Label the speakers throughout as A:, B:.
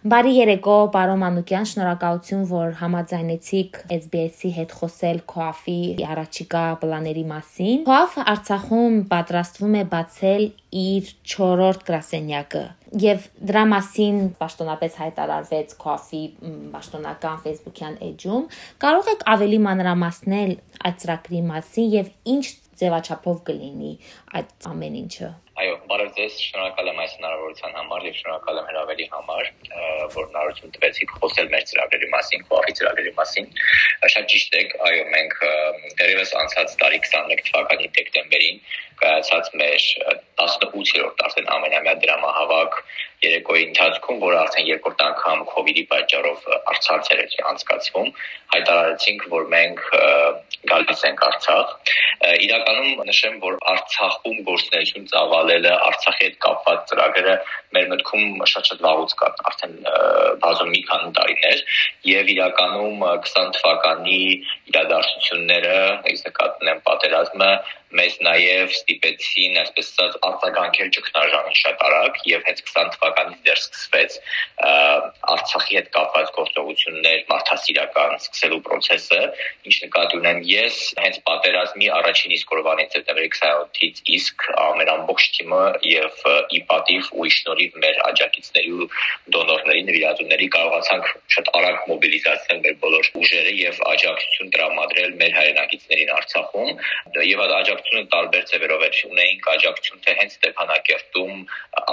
A: Բարի երեկո, պարոն Մանուկյան, շնորհակալություն, որ համաձայնեցիք SBS-ի հետ խոսել COAF-ի առաջիկա պլաների մասին։ COAF-ը Արցախում պատրաստվում է բացել իր 4-րդ գրասենյակը եւ դրա մասին պաշտոնապես հայտարարվեց COAF-ի պաշտոնական Facebook-յան էջում։ Կարող եք ավելի մանրամասնել այդ ծրագրի մասին եւ ինչ ձևաչափով կլինի այդ ամեն ինչը։
B: բարև ձեզ, շնորհակալ եմ այս հնարավորության համար եւ շնորհակալ եմ հրավերի համար, որ հնարավորություն տվեցիք խոսել մեր ծրագրերի մասին, խոհի ծրագրերի մասին։ Շատ ճիշտ եք, այո, մենք դերևս անցած տարի 21 թվականի դեկտեմբերին կայացած մեր 18-րդ արդեն ամենամյա դրամահավաք երեկոյի ընթացքում, որ արդեն երկրորդ անգամ իդի պատճառով արցանցեր էր անցկացվում, հայտարարեցինք, որ մենք գալիս ենք Արցախ։ Իրականում նշեմ, որ Արցախում գործունեություն ծավալելը, Արցախի հետ կապված ծրագրերը մեր մտքում շատ-շատ վաղուց կան, արդեն բազում մի քանի տարիներ, եւ իրականում 20 թվականի իրադարձությունները, ես նկատում պատերազմը մեզ նաև ստիպեցին, այսպես ասած, արձագանքել ճգնաժամին շատ արագ եւ հենց 20 թվականից դեռ սկսվեց Արցախի հետ կապված գործողություններ մարդասիրական սկսելու process-ը, ինչ նկատի ունեմ ես, հենց պատերազմի առաջին իսկ օրվանից սեպտեմբերի 27-ից իսկ մեր ամբողջ թիմը եւ ի պատիվ ու ի շնորհիվ մեր աջակիցների ու դոնորների նվիրատուների կարողացանք շատ արագ մոբիլիզացնել մեր բոլոր ուժերը եւ աջակցություն տրամադրել մեր հայրենակիցներին Արցախում եւ այդ աջակցությունը տարբեր ձևերով էր ունեինք աջակցություն թե հենց Ստեփանակերտում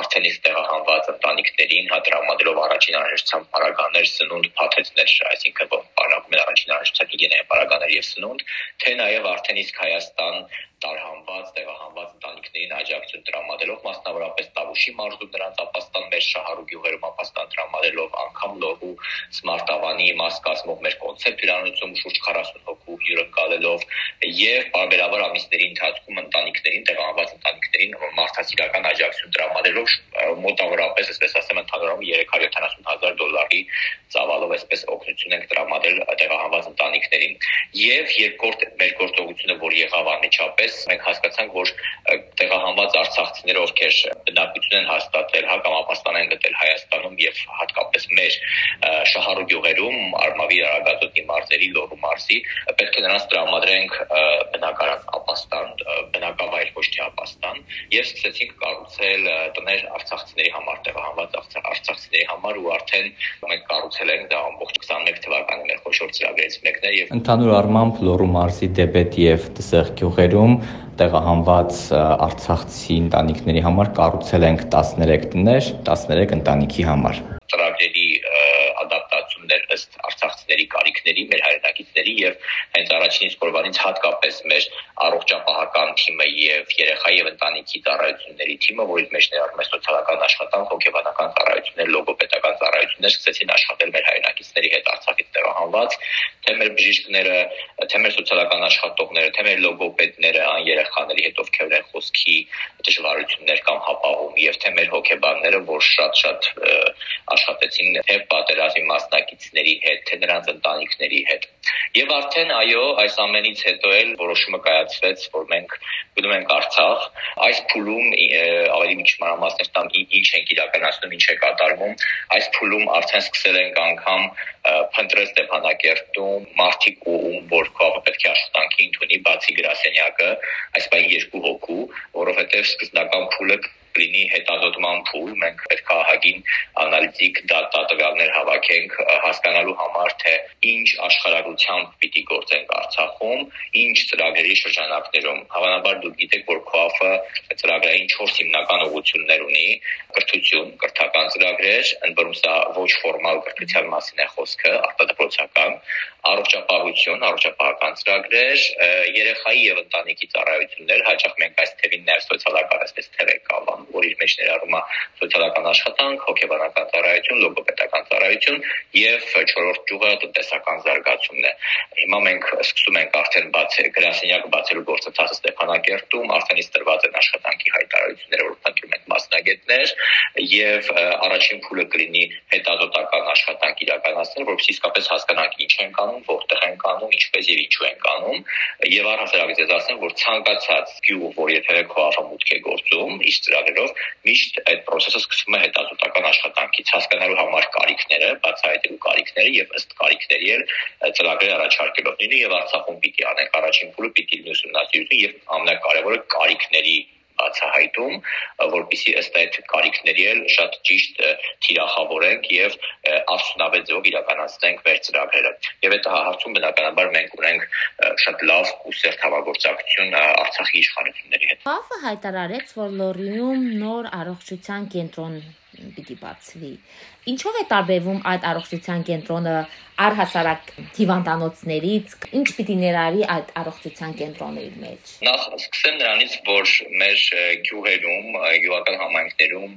B: արդեն իսկ տեղահանված ընտանիքներին հադրամադրելով առաջին անհրաժեշտության պարագաներ, սնունդ, փաթեթներ, այսինքն պարագում են առաջին անհրաժեշտության հիգիենայի պարագաներ եւ սնունդ, թե նաեւ արդեն իսկ Հայաստան տարհանված, տեղահանված ընտանիքներին աջակցություն տրամադրելով մասնավորապես Տավուշի մարզում նրանց ապաստան մեր շահառու գյուղերում ապաստան տրամադրելով անգամ լոհու սմարտավանի մաս կազմող մեր կոնցեպտ հյուրանոցում շուրջ 40 հոգու հյուրընկալելով եւ բարբերաբար ամիսների ընթացքում ընտանիքներին, տեղահանված ընտանիքներին մարդասիրական աջակցություն տրամադրելով մոտավորապես, այսպես ասեմ, ընդհանրապես 370 հազար դոլարի ծավալով այսպես օգնություն ենք տրամադրել տեղահանված ընտանիքներին։ Եվ երկրորդ մեր գործողությունը, որ եղավ անմիջապես, մենք հասկացանք, որ տեղահանված արցախցիները, ովքեր բնակություն են հաստատել, հակամապաստան են գտել Հայաստանում եւ հատկապես մեր շահառու գյուղերում, Արմավի Արագածոտնի մարզերի Լոռու մարզի, պետք է նրանց տրամադրենք բնակարան ապաստան, բնակավայր ոչ թե ապաստան եւ սկսեցինք կառուցել տներ արցախցիների համար, տեղահանված արցախցիների համար ու արդեն մենք կառուցել ենք դա ամբողջ 21 թվականի մեր խոշոր ծրագրերից մեկն է եւ
C: ընդհանուր առմամբ Լոռու մարզի Դեբետ եւ Դսեղ գյուղերում տեղահանված արցախցի ընտանիքների համար կառուցել ենք 13 տներ 13 ընտանիքի համար
B: ծրագրերի ադապտացումներ ըստ կարիքների, մեր հայրենակիցների եւ հենց առաջին իսկ օրվանից հատկապես մեր առողջապահական թիմը եւ երեխա եւ ընտանիքի ծառայությունների թիմը, որից մեջ ներառում է սոցիալական աշխատանք, հոգեբանական ծառայություններ, լոգոպեդական ծառայություններ, սկսեցին աշխատել մեր հայրենակիցների հետ Արցախից տեղահանված, թե մեր բժիշկները, թե մեր սոցիալական աշխատողները, թե մեր լոգոպեդները, ան երեխաների հետ ովքեր ունեն խոսքի դժվարություններ կամ հապաղում եւ թե մեր հոգեբանները, որ շատ-շատ աշխատեցին թե պատերազմի մասնակիցների հետ, թե նրանց ընտանիքների հետ։ Եվ արդեն այո, այս ամենից հետո էլ որոշումը կայացվեց, որ մենք գնում ենք Արցախ։ Այս փուլում ավելի մի քիչ մանրամասներ տամ ինչ ենք իրականացնում, ինչ է կատարվում։ Այս փուլում արդեն սկսել ենք անգամ փնտրել Ստեփանակերտում մարտիկ ու ում որ կողը պետք է աշխատանքի ընդունի բացի գրասենյակը, այս բանի երկու հոգու, որովհետև սկզբնական փուլը լինի հետազոտման փուլ, մենք պետք է ահագին անալիտիկ դատա տվյալներ հավաքենք հասկանալու համար, թե ինչ աշխարհագրությամբ պիտի գործենք Արցախում, ինչ ծրագրերի շրջանակներում։ Հավանաբար դուք գիտեք, որ ԿՈԱՖ-ը ծրագրային 4 հիմնական ուղղություններ ունի՝ կրթություն, կրթական ծրագրեր, ընդ որում սա ոչ ֆորմալ կրթության մասին է խոսքը, արտադրոցական, առողջապահություն, առողջապահական ծրագրեր, երեխայի եւ ընտանիքի ծառայություններ, հաճախ մենք այս թևին ներս սոցիալական այսպես թև ենք անվանում որ իր մեջ ներառում է սոցիալական աշխատանք, հոգեբանական ծառայություն, լոգոպեդական ծառայություն եւ չորրորդ ճյուղը տնտեսական զարգացումն է։ Հիմա մենք սկսում ենք արդեն բացել գրասենյակը բացելու գործընթացը Ստեփանակերտում, արդեն իսկ տրված են աշխատանքի հայտարարությունները, որ փնտրում ենք մասնագետներ եւ առաջին փուլը կլինի հետազոտական աշխատանք իրականացնել որովհետեւ իսկապես հասկանանք ինչ են կանում, որտեղ են կանում, ինչպես եւ ինչու են կանում, եւ առհասարակ ես ասեմ, որ ցանկացած գյուղ, որ եթե քոավը մուտք է գործում իր ծրագրերով, միշտ այդ process-ը սկսվում է հետազոտական աշխատանքից, հասկանալու համար կարիքները, բացահայտելու կարիքները եւ ըստ կարիքների էլ ծրագրեր առաջարկելով լինի եւ Արցախում պիտի անենք առաջին փուլը պիտի ուսումնասիրություն եւ ամենակարևորը կարիքների բացահայտում, որբիսի ըստ այդ կարիքների էլ շատ ճիշտ թիրախավորենք եւ արդյունավետ ձևով իրականացնենք մեր ծրագրերը։ Եվ այդ հարցում բնականաբար մենք ունենք շատ լավ ու սերտ համագործակցություն Արցախի իշխանությունների հետ։
A: ՀԱՖ-ը հայտարարեց, որ Լորիում նոր առողջության կենտրոն պիտի բացվի։ Ինչով է տարբերվում այդ առողջության կենտրոնը առհասարակ հիվանդանոցներից, ինչ պիտի ներառի այդ առողջության կենտրոնը իր մեջ։
B: Նախ սկսեմ նրանից, որ մեր գյուղերում, գյուղական համայնքներում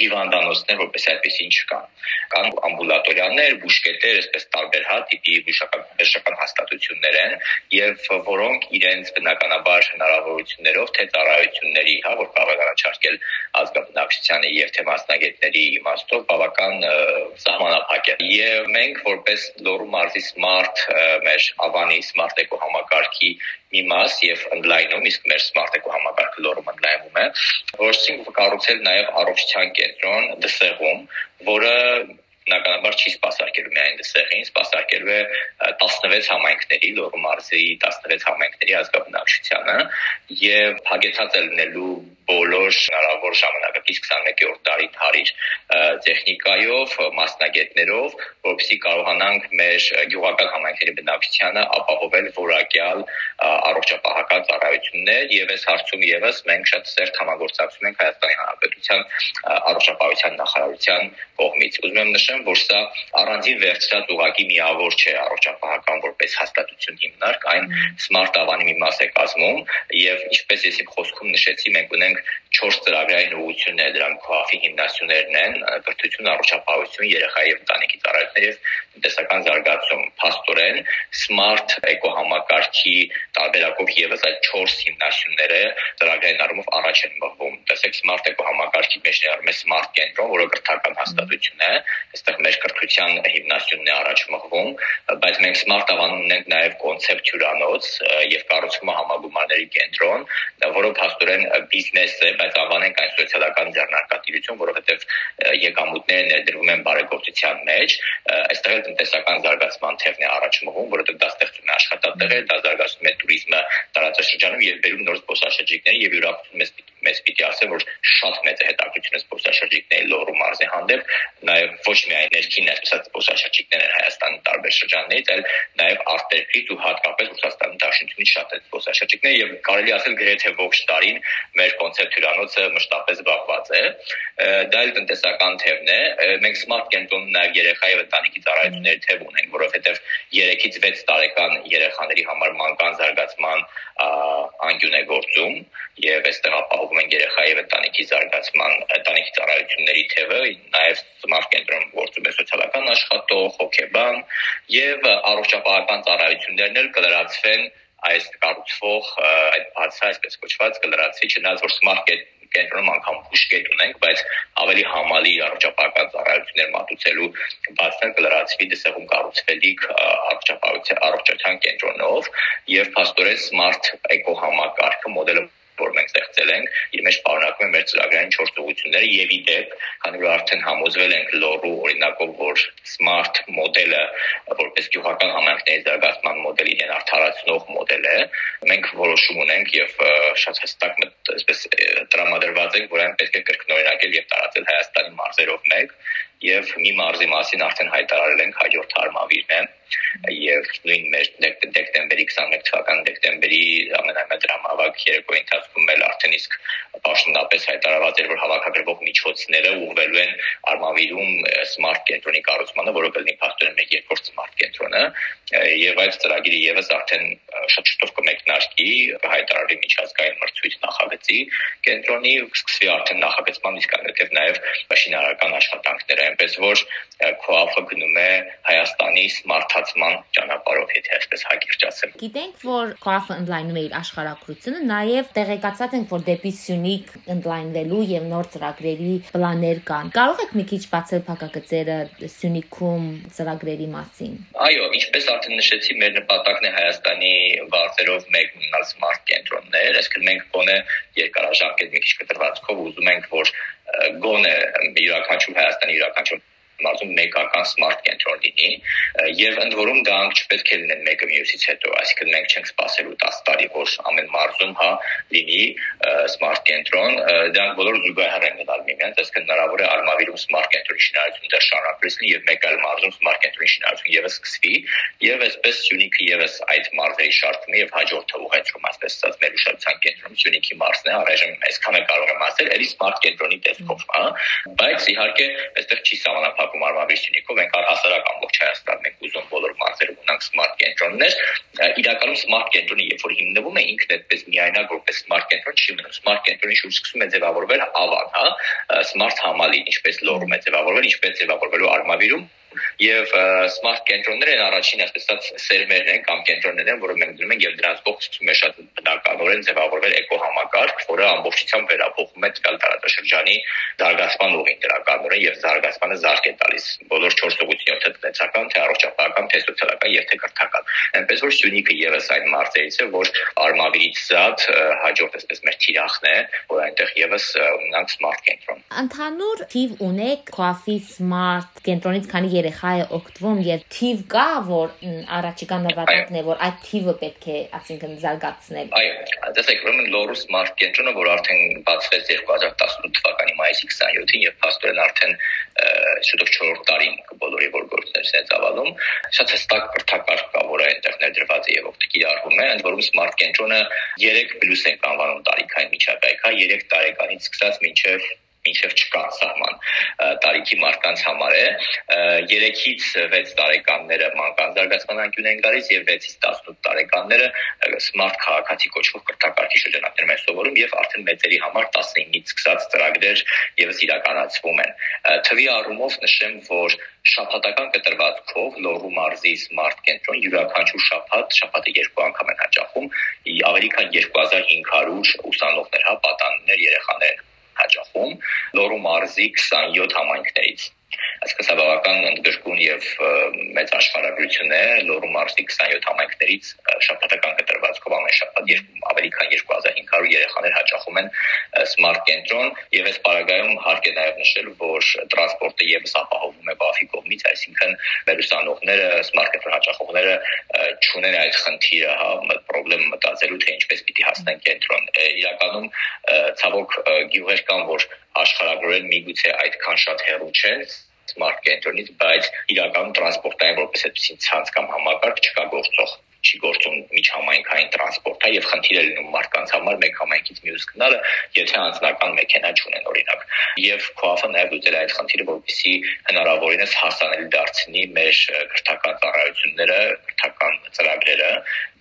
B: հիվանդանոցներ որպես այդպեսին չկան։ Կան ամբուլատորիաներ, բուժկետեր, այսպես տարբեր հա տիպի բուժական բժշկական հաստատություններ են, եւ որոնք իրենց բնականաբար հնարավորություններով թե ծառայությունների, հա, որ կարող են առաջարկել ազգաբնակչությանը եւ թե մասնագետների իմաստով բավական սահմանափակ է։ Եվ մենք որպես Լոռու մարզի Smart մեր Ավանի Smart Eco համակարգի մի մաս եւ ընդլայնում, իսկ մեր Smart Eco համակարգը Լոռում ընդլայնում է, որսինք կառուցել նաեւ առողջության կենտրոն դսեղում, որը բնականաբար չի սպասարկելու միայն դսեղին, սպասարկելու է 16 համայնքների, Լոռու մարզի 16 համայնքների ազգաբնակչությանը եւ հագեցած է լինելու բոլոր հնարավոր ժամանակակից 21-րդ դարի թարիր տեխնիկայով, մասնագետներով, որովհետեւ կարողանանք մեր գյուղական համայնքների բնակչությանը ապահովել որակյալ առողջապահական ծառայություններ եւ այս հարցում եւս մենք շատ սերտ համագործակցում ենք Հայաստանի Հանրապետության առողջապահության նախարարության կողմից։ Ուզում եմ նշեմ, որ սա առանձին վերցրած ուղակի միավոր չէ առողջապահական որպես հաստատություն հիմնարկ, այն Smart Avani մի մաս է կազմում եւ ինչպես ես իմ խոսքում նշեցի, մենք ունենք ունենք 4 ծրագրային ուղղություններ, դրանք քոաֆի հիմնասյուներն են՝ կրթություն, առողջապահություն, երեխայի եւ ընտանիքի ծառայություններ եւ տնտեսական զարգացում։ Փաստորեն Smart Eco համակարգի տարբերակով եւս այդ 4 հիմնասյունները ծրագրային առումով առաջ են մղվում այսպես Smart Eco համակարգի մեջ ներառում է Smart կենտրոն, որը կրթական հաստատություն է, այստեղ մեր կրթության հիմնասյունն է առաջ մղվում, բայց մենք Smart ավանում ունենք նաև կոնցեպտ հյուրանոց եւ կառուցումը համագումարների կենտրոն, որը փաստորեն բիզնես է, բայց ավանենք այն սոցիալական ձեռնարկատիրություն, որովհետեւ եկամուտները ներդրվում են բարեգործության մեջ, այստեղ էլ տնտեսական զարգացման թևն է առաջ մղվում, որովհետեւ դա ստեղծում է աշխատատեղեր, դա զարգացնում է туриզմը տարածաշրջանում եւ բերում նոր զբոսաշրջիկներ եւ յուրաքանչյուր մեծ մեզ պիտի ասեմ, որ շատ մեծ է հետաքրքրությունը զբոսաշրջիկների Լոռու մարզի հանդեպ, նաեւ ոչ միայն ներքին այսպես զբոսաշրջիկներ են Հայաստանի տարբեր շրջաններից, այլ նաեւ արտերկրից ու հատկապես Ռուսաստանի Դաշնությունից շատ է զբոսաշրջիկներ եւ կարելի ասել գրեթե ողջ տարին մեր կոնցեպտ հյուրանոցը մշտապես զբաղված է։ Դա էլ տնտեսական թևն է։ Մենք Smart կենտրոնում նաեւ երեխայի ընտանիքի ծառայությունների թև ունենք, որովհետեւ 3-ից 6 տարեկան երեխաների համար մանկան զարգացման անկյուն է գործում եւ այստեղ ապահովում են երեխայի եւ ընտանիքի զարգացման ընտանիքի ծառայությունների թևը, նաեւ Smart կենտրոնում գործում է սոցիալական աշխատող, հոգեբան եւ առողջապահական ծառայություններն էլ կլրացվեն այս կառուցվող այդ բացը այսպես կոչված կլրացվի չնայած որ Smart կենտրոնում անգամ բուժկետ ունենք, բայց ավելի համալի առողջապահական ծառայություններ մատուցելու բացներ կլրացվի դսեղում կառուցվելիք առողջապահության առողջության կենտրոնով եւ փաստորեն Smart Eco համակարգը մոդելը որ մենք ստեղծել ենք, իր մեջ պարունակում է մեր ծրագրային 4 ուղությունները եւ ի դեպ, քանի որ արդեն համոզվել ենք լոռու օրինակով, որ smart մոդելը որպես գյուղական համայնքների զարգացման մոդել իրեն արդարացնող մոդել է, մենք որոշում ունենք եւ շատ հստակ այսպես տրամադրված ենք, որ այն պետք է կրկնօրինակել եւ տարածել Հայաստանի մարզերով մեկ եւ մի մարզի մասին արդեն հայտարարել ենք հաջորդ հարմավիրն է եւ նույն մեր դեկտեմբերի 21 թվականի դեկտեմբերի ամենամեծրամավակ երեկոյի ընթացքում էլ արդեն իսկ պաշտոնապես հայտարարված էր որ հավաքագրվող միջոցները ուղղվելու են արմավիրում smart կենտրոնի կառուցմանը, որը կլինի փաստորեն մեկ երկրորդ smart կենտրոնը եւ այդ ծրագիրը եւս արդեն շատ շուտով կմեկնարկի հայտարարի միջազգային մրցույթ նախագծի կենտրոնի սկսվի արդեն նախագծման իսկ այնուհետև նաեւ շինարարական աշխատանքները այնպես որ քոաֆը գնում է Հայաստան Հայաստանի սմարթացման ճանապարհով, եթե այսպես հակիրճ ասեմ։
A: Գիտենք, որ Coaf-ը ընդլայնում է իր աշխարհակրությունը, նաև տեղեկացած ենք, որ դեպի Սյունիք ընդլայնվելու եւ նոր ծրագրերի պլաններ կան։ Կարող եք մի քիչ բացել փակագծերը Սյունիքում ծրագրերի մասին։
B: Այո, ինչպես արդեն նշեցի, մեր նպատակն է Հայաստանի վարձերով մեկ ունենալ սմարթ կենտրոններ, այսինքն մենք գոնե երկարաժամկետ մի քիչ կտրվածքով ուզում ենք, որ գոնե յուրաքանչյուր Հայաստանի յուրաքանչյուր մարզում մեկական smart կենտրոն լինի եւ ընդ որում դրանք չպետք է լինեն մեկը մյուսից հետո այսինքն մենք չենք սպասելու 10 տարի որ ամեն մարզում հա լինի smart կենտրոն դրանք բոլորը զուգահեռ են գնալ միմյանց այսինքն հնարավոր է արմավիրում smart կենտրոնի շինարարություն դեռ շարունակվի եւ մեկ այլ մարզում smart կենտրոնի շինարարություն եւս սկսվի եւ այսպես Սյունիքը եւս այդ մարզերի շարքում եւ հաջորդը ուղեցում այսպես ասած մեր ուշադրության կենտրոնում Սյունիքի մարզն է առայժմ այսքանը կարող եմ ասել էլի smart կենտրոնի տեսքով հա բայց իհարկե այստեղ չի սահմանափակ հակում արմավիրությունիկով ենք առհասարակ ամբողջ Հայաստանում ենք ուզում բոլոր մարզերում ունենանք smart կենտրոններ իրականում smart կենտրոնի երբ որ հիմնվում է ինքն այդպես միայնակ որպես smart կենտրոն չի մնում smart կենտրոնի շուրջ սկսում է ձևավորվել ավան հա smart համալի ինչպես լոռում է ձևավորվել ինչպես ձևավորվելու արմավիրում եւ smart կենտրոնները են առաջին ասած սերմերն են կամ կենտրոններն են, որը մենք դնում ենք եւ դրանց կողքից ցույց է շատ բնականորեն ձևավորվել էկոհամակարգ, որը ամբողջությամբ վերափոխում է տվյալ տարածաշրջանի զարգացման ուղին դրականորեն եւ զարգացմանը զարգ է տալիս բոլոր 4 ուղղությունով թե տնտեսական, թե առողջապահական, թե սոցիալական եւ թե կրթական։ Այնպես որ Սյունիքը եւս այն մարզերից է, որ արմավիրից զատ հաջորդ այսպես մեր թիրախն է, որ այնտեղ եւս ունենանք smart կենտրոն։
A: Ընդհանուր թիվ ունեք Coffee Smart կենտրոնից քանի երեխա է օգտվում եւ թիվ կա, որ առաջիկա նպատակն է, որ այդ թիվը պետք է, ասինքն զարգացնել։
B: Այո, տեսեք, ուրեմն Lorus Smart կենտրոնը, որ արդեն բացվեց 2018 թվականի մայիսի 27-ին եւ փաստորեն արդեն շուտով 4-րդ տարին բոլորի որ գործներ են ծավալում, շատ հստակ կրթակարգ կա, որը այնտեղ ներդրված է եւ օգտքի արվում է, ընդ որում Smart կենտրոնը 3 պլյուս ենք անվանում տարիքային միջակայք, հա 3 տարեկանից սկսած մինչեւ մինչև չկա սահման տարիքի մարդկանց համար է 3-ից 6 տարեկանները մանկան զարգացման անկյուն են գալիս եւ 6-ից 18 տարեկանները smart քաղաքացի կոչվող կրթակարգի շրջանակներում են սովորում եւ արդեն մեծերի համար 19-ից սկսած ծրագրեր եւս իրականացվում են թվի առումով նշեմ որ շաբաթական կտրվածքով Լոռու մարզի smart կենտրոն յուրաքանչյուր շաբաթ շաբաթը երկու անգամ են հաճախում ավելի քան 2500 ուսանողներ հա պատաններ երեխաներ հաճախում Լոռու մարզի 27 համայնքներից Այսինքն սա բավական ընդգրկուն եւ մեծ աշխարհագրություն է Լոռու մարզի 27 համայնքներից շաբաթական կտրվածքով ամեն շաբաթ ավելի քան 2500 երեխաներ հաճախում են smart կենտրոն եւ այս պարագայում հարկ է նաեւ նշել, որ տրանսպորտը եւս ապահովում է բաֆի կողմից, այսինքն մեր ուսանողները smart կենտրոն հաճախողները չունեն այդ խնդիրը, հա, խնդրեմ մտածելու թե ինչպես պիտի հասնեն կենտրոն։ Իրականում ցավոք գյուղեր կան, որ աշխարհագրորեն միգուցե այդքան շատ հեռու չեն smart կենտրոնից, բայց իրականում տրանսպորտային որպես այդպեսին ցանց կամ համակարգ չկա գործող չի գործում միջհամայնքային տրանսպորտը եւ խնդիր է լինում մարդկանց համար մեկ համայնքից մյուս գնալը, եթե անձնական մեքենա չունեն օրինակ։ Եվ քոաֆը նաեւ ուտել այդ խնդիրը, որպեսզի հնարավորինս հասանելի դարձնի մեր քրթական ծառայությունները, քրթական ծրագրերը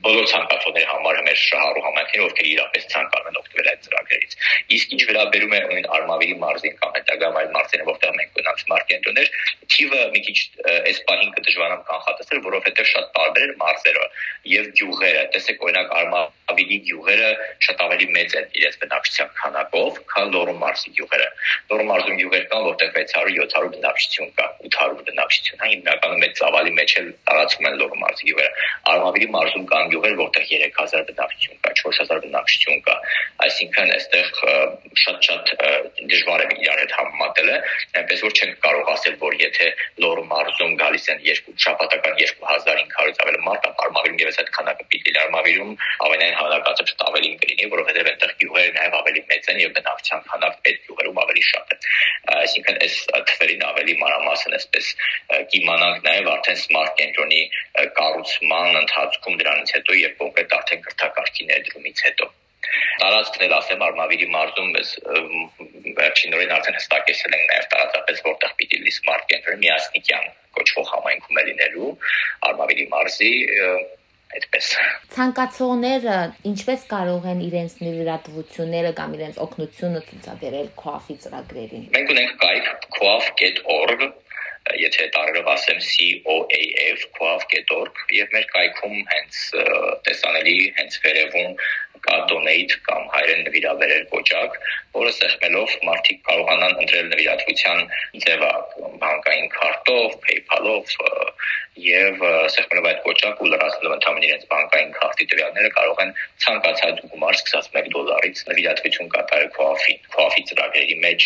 B: բոլոր ցանկացողների համար մեր շահառու համայնքները, ովքեր իրապես ցանկանում են օգտվել այդ ծրագրերից։ Իսկ ինչ վերաբերում է ունին Արմավիրի մարզին կամ հետագա այլ մարզերը, որտեղ մենք ունենք smart կենտրոններ, թիվը մի քիչ այս պահին կդժվարանամ կանխատեսել, որովհետև շատ տարբեր են մարզերը եւ գյուղերը։ Տեսեք, օրինակ Արմավիրի գյուղերը շատ ավելի մեծ են իրենց բնակչության քանակով, քան Լոռու մարզի գյուղերը։ Լոռու մարզում գյուղեր կան, որտեղ 600-700 բնակչություն կա, 800 բնակչություն, հա հիմնականում այդ ծավալի մեջ էլ տարածվում են Լոռու մարզի գյուղերը։ Արմավիրի մարզում կան գյուղեր, որտեղ 3000 բնակչություն կա, 4000 բնակչություն կա։ Այսինքն այստեղ շատ-շատ դժվար է իրար հետ համեմատելը, այնպես որ չենք կարող ասել, որ եթե Լոռու մարզում գալիս են երկու շաբաթական 2500-ից ավել մարդ, ապա Արմավիրում եւս այդ քանակը պիտի Արմավիրում ամենայն հավանականությամբ շատ ավելի կլինի, որովհետեւ այնտեղ գյուղերը նաեւ ավելի մեծ են եւ բնակչության քանակը այդ գյուղերում ավելի շատ է։ Այսինքն այս թվերին ավելի մանրամասն այսպես կիմանանք նաեւ արդեն smart կենտրոնի կառուցման ընթացքում դրանից հետո եւ կոնկրետ արդեն քրթակարգի ներդրումից հետո տարածքն էլ ասեմ Արմավիրի մարզում մեզ վերջինորեն արդեն հստակեցել են նաև տարածապես որտեղ պիտի լի smart կենտրոնը միասնիկյան կոչվող համայնքում է լինելու Արմավիրի մարզի այդպես
A: ցանկացողները ինչպես կարող են իրենց նվիրատվությունները կամ իրենց օգնությունը ցուցաբերել coaf-ի ծրագրերին
B: մենք ունենք կայք coaf.org եթե տարերով ասեմ coaf.org եւ մեր կայքում հենց տեսանելի հենց վերևում կա donate կամ հայերեն նվիրաբերել կոճակ, որը սեղմելով մարդիկ կարողանան ընտրել նվիրատվության ձևը բանկային քարտով, PayPal-ով եւ սեղմելով այդ կոճակ ու լրացնելով ընդհանրապես իրենց բանկային քարտի տվյալները կարող են ցանկացած գումար սկսած 1 դոլարից նվիրատվություն կատարել Coffee, Coffee ծրագրերի մեջ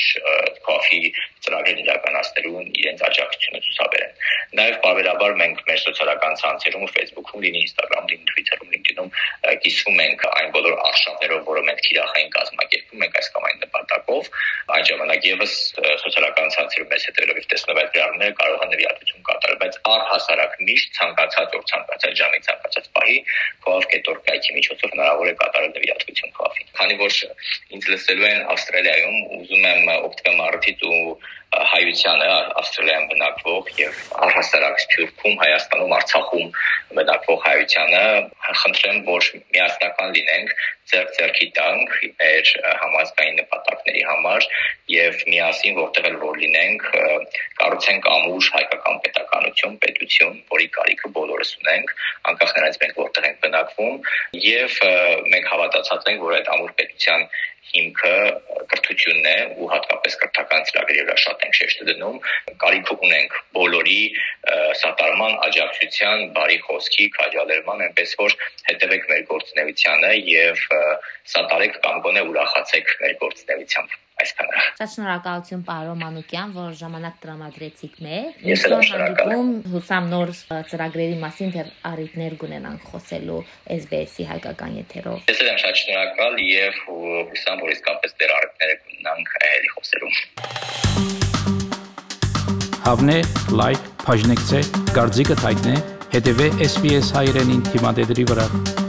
B: Coffee ծրագրեր իրականացնելու իրենց աջակցությունը ցուսաբերեն։ Նաեւ բարբերաբար մենք մեր սոցիալական ցանցերում Facebook-ում, լինի Instagram, լինի Twitter-ում, LinkedIn-ում կիսվում ենք այն բոլոր արշավներով, որը մենք թիրախային կազմակերպում ենք այս կամ այն նպատակով, այդ ժամանակ եւս սոցիալական ցանցերում մեզ հետևելով եւ տեսնելով այդ գրառումները կարող են նվիրատվություն կատարել, բայց առհասարակ միշտ ցանկացած օր ցանկացած ժամի ցանկացած պահի coaf.org կայքի միջոցով հնարավոր է կատարել նվիրատվություն coaf-ի։ Քանի որ ինձ լսելու են Ավստրալիայում, ուզում եմ օգտվեմ առիթից ու հայությանը Ավստրալիայում բնակվող եւ առհասարակ Սփյուռքում, Հայաստանում, Արցախում բնակվող հայությանը խնդրեմ, որ միասնական լինենք, ձեռք ձեռքի տանք մեր համազգային նպատակների համար եւ միասին որտեղ էլ որ լինենք, կառուցենք ամուր հայկական պետականություն, պետություն, որի կարիքը բոլորս ունենք, անկախ նրանից մենք որտեղ ենք բնակվում եւ մենք հավատացած ենք, որ այդ ամուր պետության հիմքը կրթությունն է ու հատկապես կրթական ծրագրերի վրա շատ ենք շեշտը դնում կարիք ունենք բոլորի սատարման աջակցության բարի խոսքի քաջալերման այնպես որ հետևեք մեր գործունեությանը եւ սատարեք կամ գոնե ուրախացեք մեր գործունեությամբ այսքանը։
A: Շատ շնորհակալություն պարոն Մանուկյան, որ ժամանակ տրամադրեցիք մեզ։
B: Ես էլ շնորհակալ
A: հուսամ նոր ծրագրերի մասին դեռ առիթներ կունենանք խոսելու SBS-ի հայկական եթերով։
B: Ես էլ եմ շատ շնորհակալ եւ հուսամ, որ իսկապես դեռ առիթներ կունենանք այլի խոսելու։
D: Հավնե, լայք, բաժնեկցե, դարձիկը թայտնե, հետեւե SBS հայրենին թիմադեդի վրա։